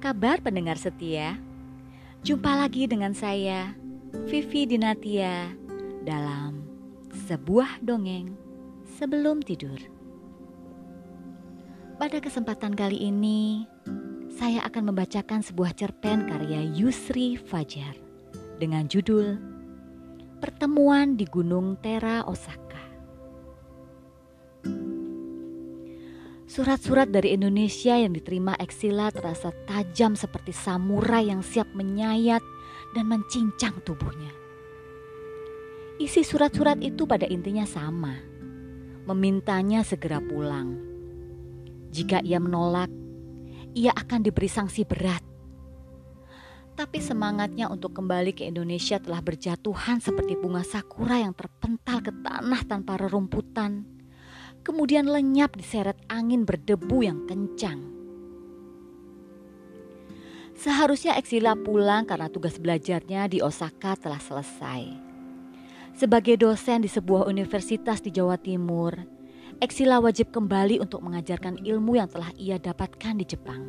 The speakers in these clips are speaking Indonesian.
kabar pendengar setia? Jumpa lagi dengan saya, Vivi Dinatia, dalam sebuah dongeng sebelum tidur. Pada kesempatan kali ini, saya akan membacakan sebuah cerpen karya Yusri Fajar dengan judul Pertemuan di Gunung Tera Osaka. Surat-surat dari Indonesia yang diterima Eksila terasa tajam seperti samurai yang siap menyayat dan mencincang tubuhnya. Isi surat-surat itu pada intinya sama, memintanya segera pulang. Jika ia menolak, ia akan diberi sanksi berat. Tapi semangatnya untuk kembali ke Indonesia telah berjatuhan seperti bunga sakura yang terpental ke tanah tanpa rerumputan kemudian lenyap diseret angin berdebu yang kencang. Seharusnya Eksila pulang karena tugas belajarnya di Osaka telah selesai. Sebagai dosen di sebuah universitas di Jawa Timur, Eksila wajib kembali untuk mengajarkan ilmu yang telah ia dapatkan di Jepang.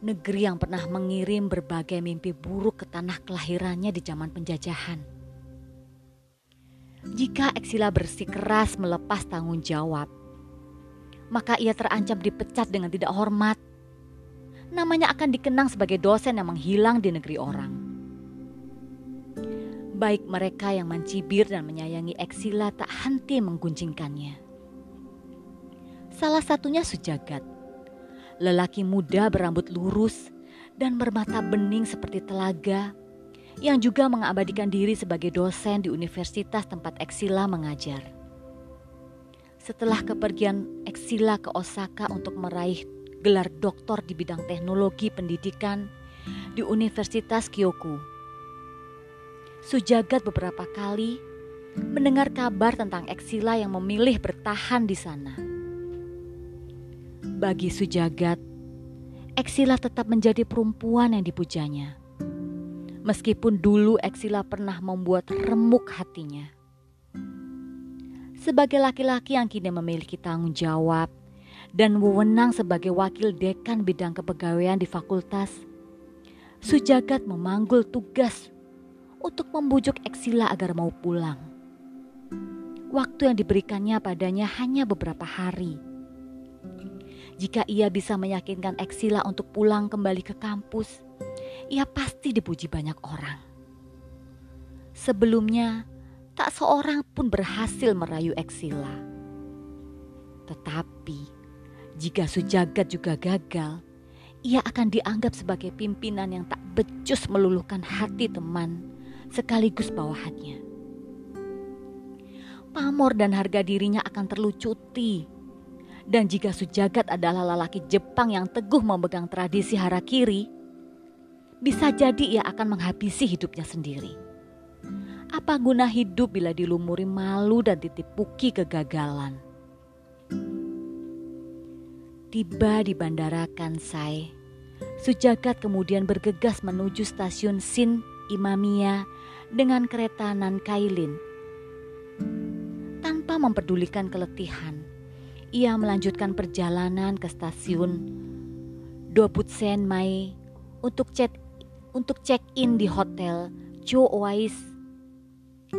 Negeri yang pernah mengirim berbagai mimpi buruk ke tanah kelahirannya di zaman penjajahan jika Eksila bersikeras melepas tanggung jawab, maka ia terancam dipecat dengan tidak hormat. Namanya akan dikenang sebagai dosen yang menghilang di negeri orang. Baik mereka yang mencibir dan menyayangi Eksila tak henti mengguncingkannya. Salah satunya Sujagat, lelaki muda berambut lurus dan bermata bening seperti telaga yang juga mengabadikan diri sebagai dosen di universitas tempat Eksila mengajar. Setelah kepergian Eksila ke Osaka untuk meraih gelar doktor di bidang teknologi pendidikan di Universitas Kyoku, Sujagat beberapa kali mendengar kabar tentang Eksila yang memilih bertahan di sana. Bagi Sujagat, Eksila tetap menjadi perempuan yang dipujanya meskipun dulu Eksila pernah membuat remuk hatinya. Sebagai laki-laki yang kini memiliki tanggung jawab dan wewenang sebagai wakil dekan bidang kepegawaian di fakultas, Sujagat memanggul tugas untuk membujuk Eksila agar mau pulang. Waktu yang diberikannya padanya hanya beberapa hari. Jika ia bisa meyakinkan Eksila untuk pulang kembali ke kampus, ia pasti dipuji banyak orang. Sebelumnya, tak seorang pun berhasil merayu Eksila. Tetapi, jika Sujagat juga gagal, ia akan dianggap sebagai pimpinan yang tak becus meluluhkan hati teman sekaligus bawahannya. Pamor dan harga dirinya akan terlucuti. Dan jika Sujagat adalah lelaki Jepang yang teguh memegang tradisi harakiri, bisa jadi ia akan menghabisi hidupnya sendiri. Apa guna hidup bila dilumuri malu dan ditipuki kegagalan? Tiba di bandara Kansai, Sujagat kemudian bergegas menuju stasiun Shin Imamiya dengan kereta Nankailin. Tanpa memperdulikan keletihan, ia melanjutkan perjalanan ke stasiun Dobutsen Mai untuk cek untuk check-in di hotel Jo Oais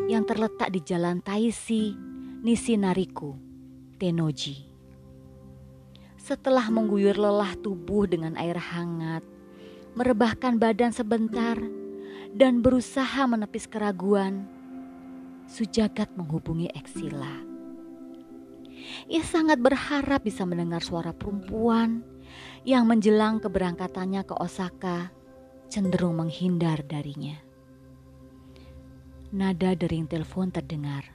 yang terletak di Jalan Taisi, Nishinariku, Tenoji. Setelah mengguyur lelah tubuh dengan air hangat, merebahkan badan sebentar, dan berusaha menepis keraguan, Sujagat menghubungi Eksila. Ia sangat berharap bisa mendengar suara perempuan yang menjelang keberangkatannya ke Osaka cenderung menghindar darinya. Nada dering telepon terdengar,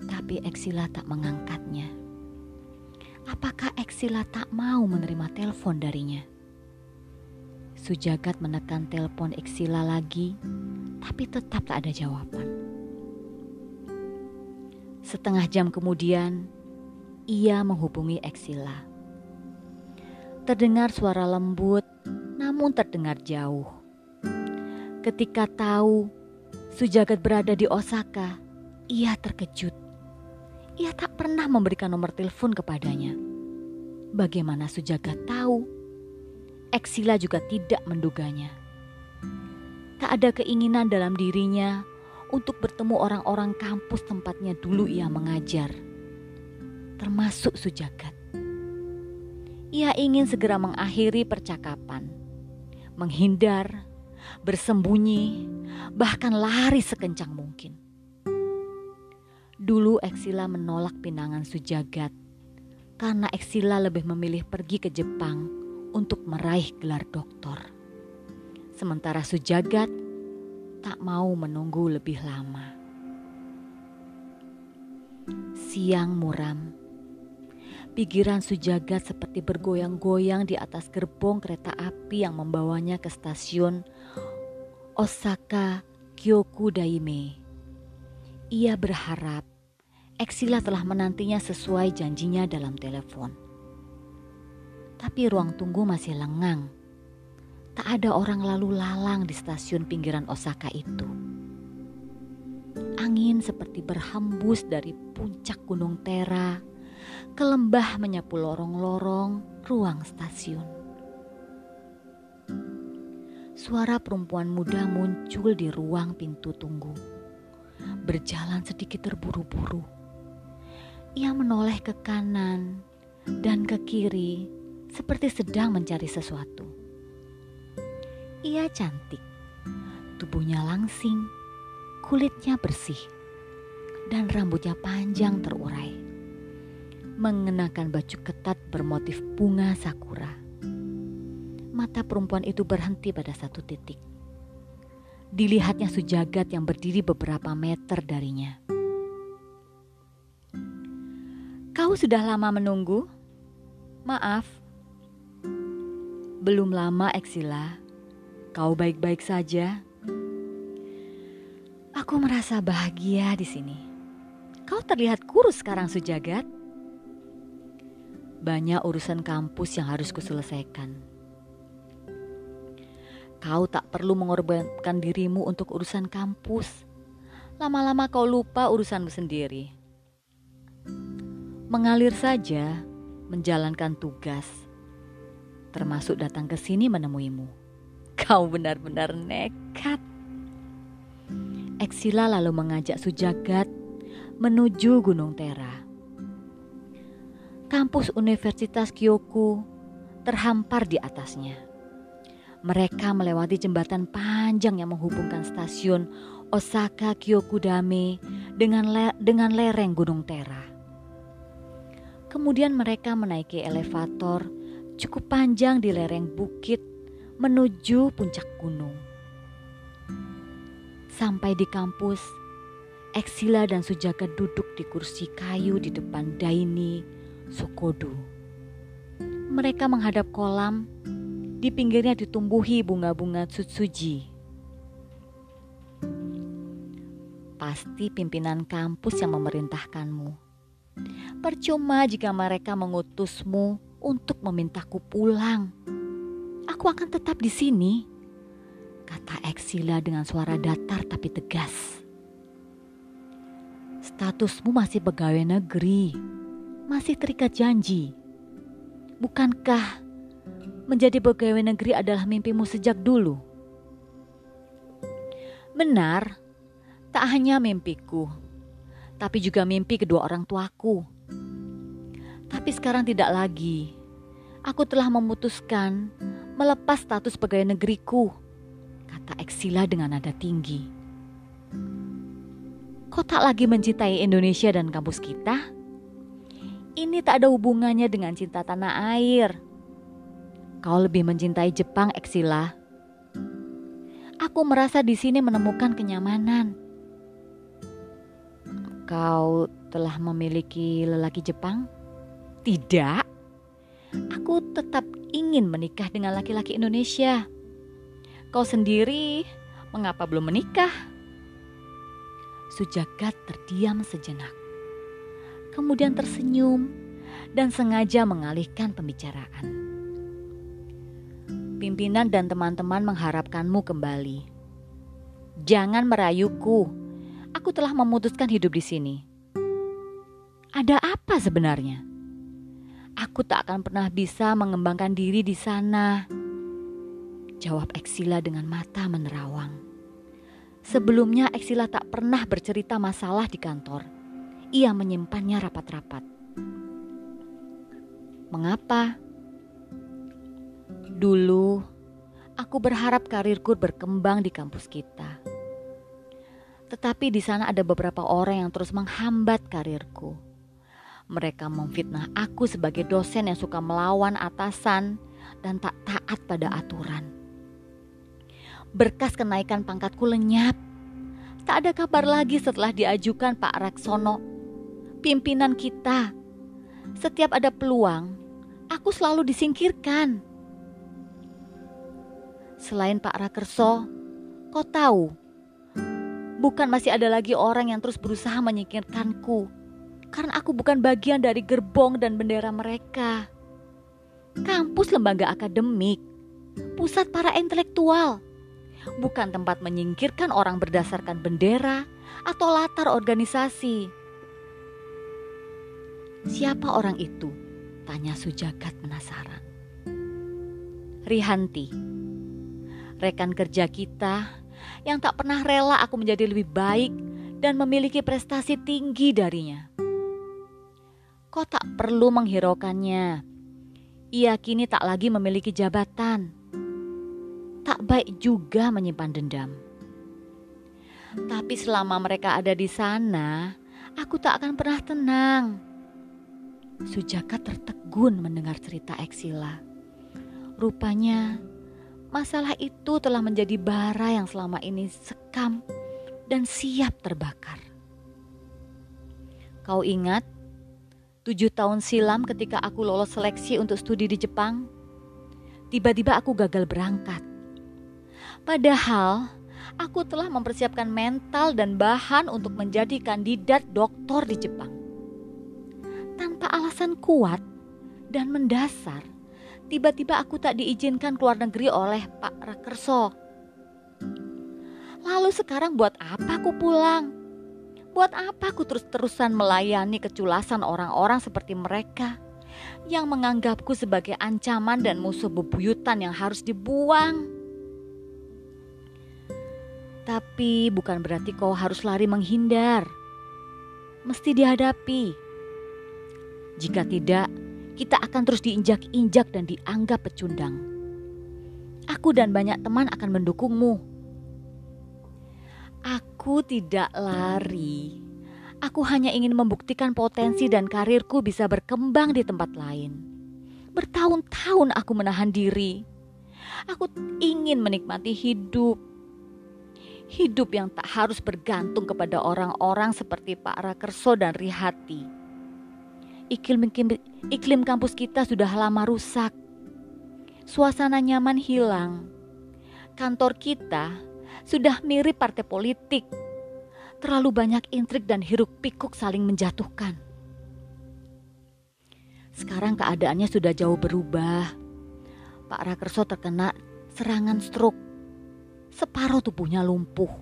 tapi Eksila tak mengangkatnya. Apakah Eksila tak mau menerima telepon darinya? Sujagat menekan telepon Eksila lagi, tapi tetap tak ada jawaban. Setengah jam kemudian, ia menghubungi Eksila. Terdengar suara lembut namun terdengar jauh. Ketika tahu Sujagat berada di Osaka, ia terkejut. Ia tak pernah memberikan nomor telepon kepadanya. Bagaimana Sujagat tahu? Eksila juga tidak menduganya. Tak ada keinginan dalam dirinya untuk bertemu orang-orang kampus tempatnya dulu ia mengajar, termasuk Sujagat. Ia ingin segera mengakhiri percakapan, menghindar, bersembunyi, bahkan lari sekencang mungkin. Dulu Eksila menolak pinangan Sujagat karena Eksila lebih memilih pergi ke Jepang untuk meraih gelar doktor. Sementara Sujagat tak mau menunggu lebih lama. Siang muram, Pikiran Sujagat seperti bergoyang-goyang di atas gerbong kereta api yang membawanya ke stasiun Osaka Kyoku Daime. Ia berharap Eksila telah menantinya sesuai janjinya dalam telepon. Tapi ruang tunggu masih lengang. Tak ada orang lalu lalang di stasiun pinggiran Osaka itu. Angin seperti berhembus dari puncak Gunung Tera ke lembah menyapu lorong-lorong ruang stasiun. Suara perempuan muda muncul di ruang pintu tunggu. Berjalan sedikit terburu-buru. Ia menoleh ke kanan dan ke kiri seperti sedang mencari sesuatu. Ia cantik, tubuhnya langsing, kulitnya bersih, dan rambutnya panjang terurai mengenakan baju ketat bermotif bunga sakura. Mata perempuan itu berhenti pada satu titik. Dilihatnya Sujagat yang berdiri beberapa meter darinya. Kau sudah lama menunggu? Maaf. Belum lama, Eksila. Kau baik-baik saja. Aku merasa bahagia di sini. Kau terlihat kurus sekarang, Sujagat. Banyak urusan kampus yang harus kuselesaikan. Kau tak perlu mengorbankan dirimu untuk urusan kampus. Lama-lama kau lupa urusanmu sendiri. Mengalir saja, menjalankan tugas, termasuk datang ke sini menemuimu. Kau benar-benar nekat. Eksila lalu mengajak Sujagat menuju Gunung Tera kampus Universitas Kyoku terhampar di atasnya. Mereka melewati jembatan panjang yang menghubungkan stasiun Osaka Kyokudame dengan le dengan lereng Gunung Tera. Kemudian mereka menaiki elevator cukup panjang di lereng bukit menuju puncak gunung. Sampai di kampus, Eksila dan Sujaka duduk di kursi kayu di depan Daini Sokodo. Mereka menghadap kolam, di pinggirnya ditumbuhi bunga-bunga tsutsuji. Pasti pimpinan kampus yang memerintahkanmu. Percuma jika mereka mengutusmu untuk memintaku pulang. Aku akan tetap di sini, kata Eksila dengan suara datar tapi tegas. Statusmu masih pegawai negeri masih terikat janji. Bukankah menjadi pegawai negeri adalah mimpimu sejak dulu? Benar, tak hanya mimpiku, tapi juga mimpi kedua orang tuaku. Tapi sekarang tidak lagi. Aku telah memutuskan melepas status pegawai negeriku, kata Eksila dengan nada tinggi. Kau tak lagi mencintai Indonesia dan kampus kita? Ini tak ada hubungannya dengan cinta tanah air. Kau lebih mencintai Jepang, Eksila. Aku merasa di sini menemukan kenyamanan. Kau telah memiliki lelaki Jepang? Tidak. Aku tetap ingin menikah dengan laki-laki Indonesia. Kau sendiri, mengapa belum menikah? Sujagat terdiam sejenak kemudian tersenyum dan sengaja mengalihkan pembicaraan. Pimpinan dan teman-teman mengharapkanmu kembali. Jangan merayuku. Aku telah memutuskan hidup di sini. Ada apa sebenarnya? Aku tak akan pernah bisa mengembangkan diri di sana. Jawab Eksila dengan mata menerawang. Sebelumnya Eksila tak pernah bercerita masalah di kantor. Ia menyimpannya rapat-rapat. Mengapa? Dulu, aku berharap karirku berkembang di kampus kita. Tetapi di sana ada beberapa orang yang terus menghambat karirku. Mereka memfitnah aku sebagai dosen yang suka melawan atasan dan tak taat pada aturan. Berkas kenaikan pangkatku lenyap. Tak ada kabar lagi setelah diajukan Pak Raksono, pimpinan kita. Setiap ada peluang, aku selalu disingkirkan. Selain Pak Rakerso, kau tahu, bukan masih ada lagi orang yang terus berusaha menyingkirkanku karena aku bukan bagian dari gerbong dan bendera mereka. Kampus lembaga akademik, pusat para intelektual, bukan tempat menyingkirkan orang berdasarkan bendera atau latar organisasi. Siapa orang itu? Tanya Sujagat penasaran. Rihanti, rekan kerja kita yang tak pernah rela aku menjadi lebih baik dan memiliki prestasi tinggi darinya. Kau tak perlu menghiraukannya. Ia kini tak lagi memiliki jabatan tak baik juga menyimpan dendam. Tapi selama mereka ada di sana, aku tak akan pernah tenang. Sujaka tertegun mendengar cerita Eksila. Rupanya masalah itu telah menjadi bara yang selama ini sekam dan siap terbakar. Kau ingat tujuh tahun silam ketika aku lolos seleksi untuk studi di Jepang? Tiba-tiba aku gagal berangkat. Padahal aku telah mempersiapkan mental dan bahan untuk menjadi kandidat doktor di Jepang. Tanpa alasan kuat dan mendasar, tiba-tiba aku tak diizinkan keluar negeri oleh Pak Rakerso. Lalu sekarang buat apa aku pulang? Buat apa aku terus-terusan melayani keculasan orang-orang seperti mereka yang menganggapku sebagai ancaman dan musuh bebuyutan yang harus dibuang? Tapi bukan berarti kau harus lari menghindar. Mesti dihadapi. Jika tidak, kita akan terus diinjak-injak dan dianggap pecundang. Aku dan banyak teman akan mendukungmu. Aku tidak lari. Aku hanya ingin membuktikan potensi dan karirku bisa berkembang di tempat lain. Bertahun-tahun aku menahan diri. Aku ingin menikmati hidup hidup yang tak harus bergantung kepada orang-orang seperti Pak Rakerso dan Rihati. Iklim, iklim kampus kita sudah lama rusak. Suasana nyaman hilang. Kantor kita sudah mirip partai politik. Terlalu banyak intrik dan hiruk pikuk saling menjatuhkan. Sekarang keadaannya sudah jauh berubah. Pak Rakerso terkena serangan stroke separuh tubuhnya lumpuh.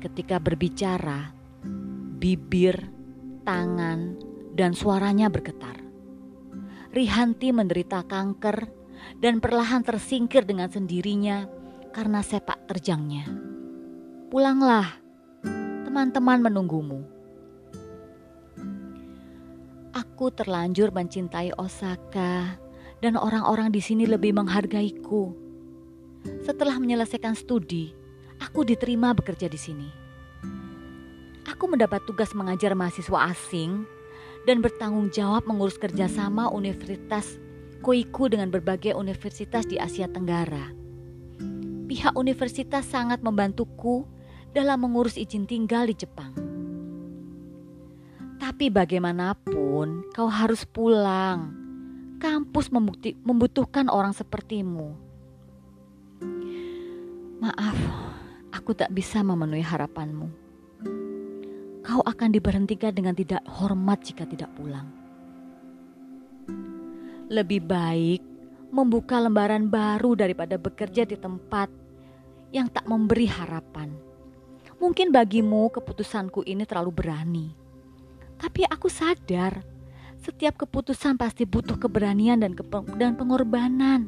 Ketika berbicara, bibir, tangan, dan suaranya bergetar. Rihanti menderita kanker dan perlahan tersingkir dengan sendirinya karena sepak terjangnya. Pulanglah, teman-teman menunggumu. Aku terlanjur mencintai Osaka dan orang-orang di sini lebih menghargaiku setelah menyelesaikan studi, aku diterima bekerja di sini. Aku mendapat tugas mengajar mahasiswa asing dan bertanggung jawab mengurus kerjasama Universitas Koiku dengan berbagai universitas di Asia Tenggara. Pihak universitas sangat membantuku dalam mengurus izin tinggal di Jepang. Tapi bagaimanapun, kau harus pulang. Kampus membutuhkan orang sepertimu. Maaf, aku tak bisa memenuhi harapanmu. Kau akan diberhentikan dengan tidak hormat jika tidak pulang. Lebih baik membuka lembaran baru daripada bekerja di tempat yang tak memberi harapan. Mungkin bagimu keputusanku ini terlalu berani. Tapi aku sadar setiap keputusan pasti butuh keberanian dan, dan pengorbanan.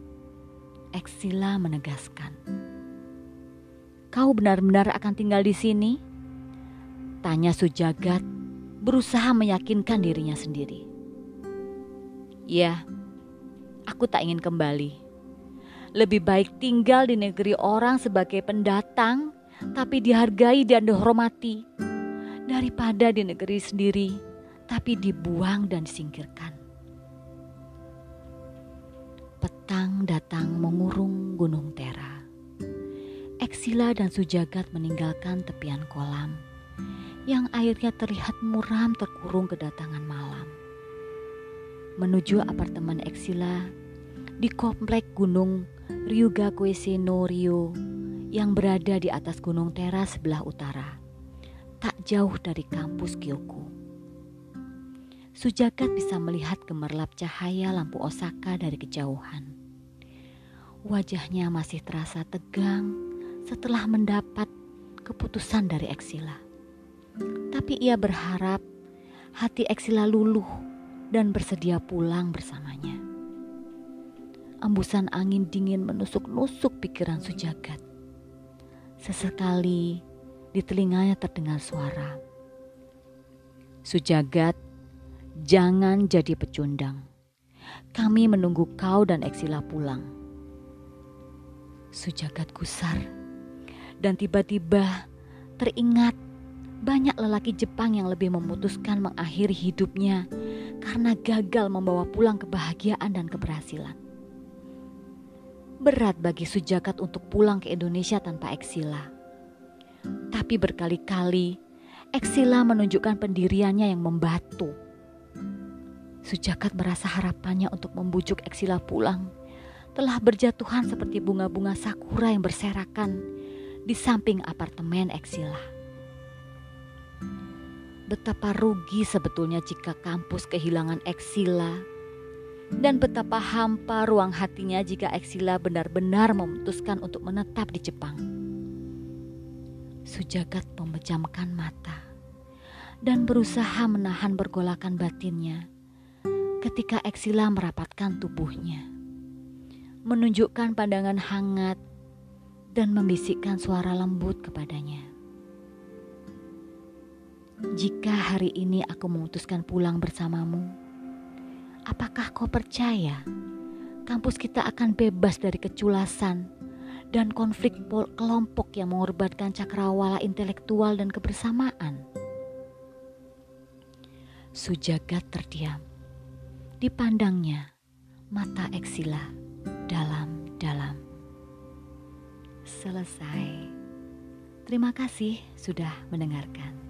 Eksila menegaskan. Kau benar-benar akan tinggal di sini? Tanya Sujagat berusaha meyakinkan dirinya sendiri. Ya, aku tak ingin kembali. Lebih baik tinggal di negeri orang sebagai pendatang tapi dihargai dan dihormati daripada di negeri sendiri tapi dibuang dan disingkirkan. Petang datang mengurung gunung Tera. Eksila dan Sujagat meninggalkan tepian kolam yang airnya terlihat muram terkurung kedatangan malam. Menuju apartemen Eksila di komplek gunung Ryuga Kueseno Rio yang berada di atas gunung Tera sebelah utara, tak jauh dari kampus Kyoku. Sujagat bisa melihat gemerlap cahaya lampu Osaka dari kejauhan. Wajahnya masih terasa tegang setelah mendapat keputusan dari Eksila. Tapi ia berharap hati Eksila luluh dan bersedia pulang bersamanya. Embusan angin dingin menusuk-nusuk pikiran Sujagat. Sesekali di telinganya terdengar suara. Sujagat, jangan jadi pecundang. Kami menunggu kau dan Eksila pulang. Sujagat gusar dan tiba-tiba teringat banyak lelaki Jepang yang lebih memutuskan mengakhiri hidupnya karena gagal membawa pulang kebahagiaan dan keberhasilan. Berat bagi Sujagat untuk pulang ke Indonesia tanpa Eksila. Tapi berkali-kali Eksila menunjukkan pendiriannya yang membatu. Sujagat merasa harapannya untuk membujuk Eksila pulang telah berjatuhan seperti bunga-bunga sakura yang berserakan di samping apartemen Eksila. Betapa rugi sebetulnya jika kampus kehilangan Eksila dan betapa hampa ruang hatinya jika Eksila benar-benar memutuskan untuk menetap di Jepang. Sujagat memejamkan mata dan berusaha menahan bergolakan batinnya ketika Eksila merapatkan tubuhnya, menunjukkan pandangan hangat dan membisikkan suara lembut kepadanya. Jika hari ini aku memutuskan pulang bersamamu, Apakah kau percaya kampus kita akan bebas dari keculasan dan konflik kelompok yang mengorbankan cakrawala intelektual dan kebersamaan? Sujagat terdiam. Dipandangnya mata Eksila dalam-dalam. Selesai. Terima kasih sudah mendengarkan.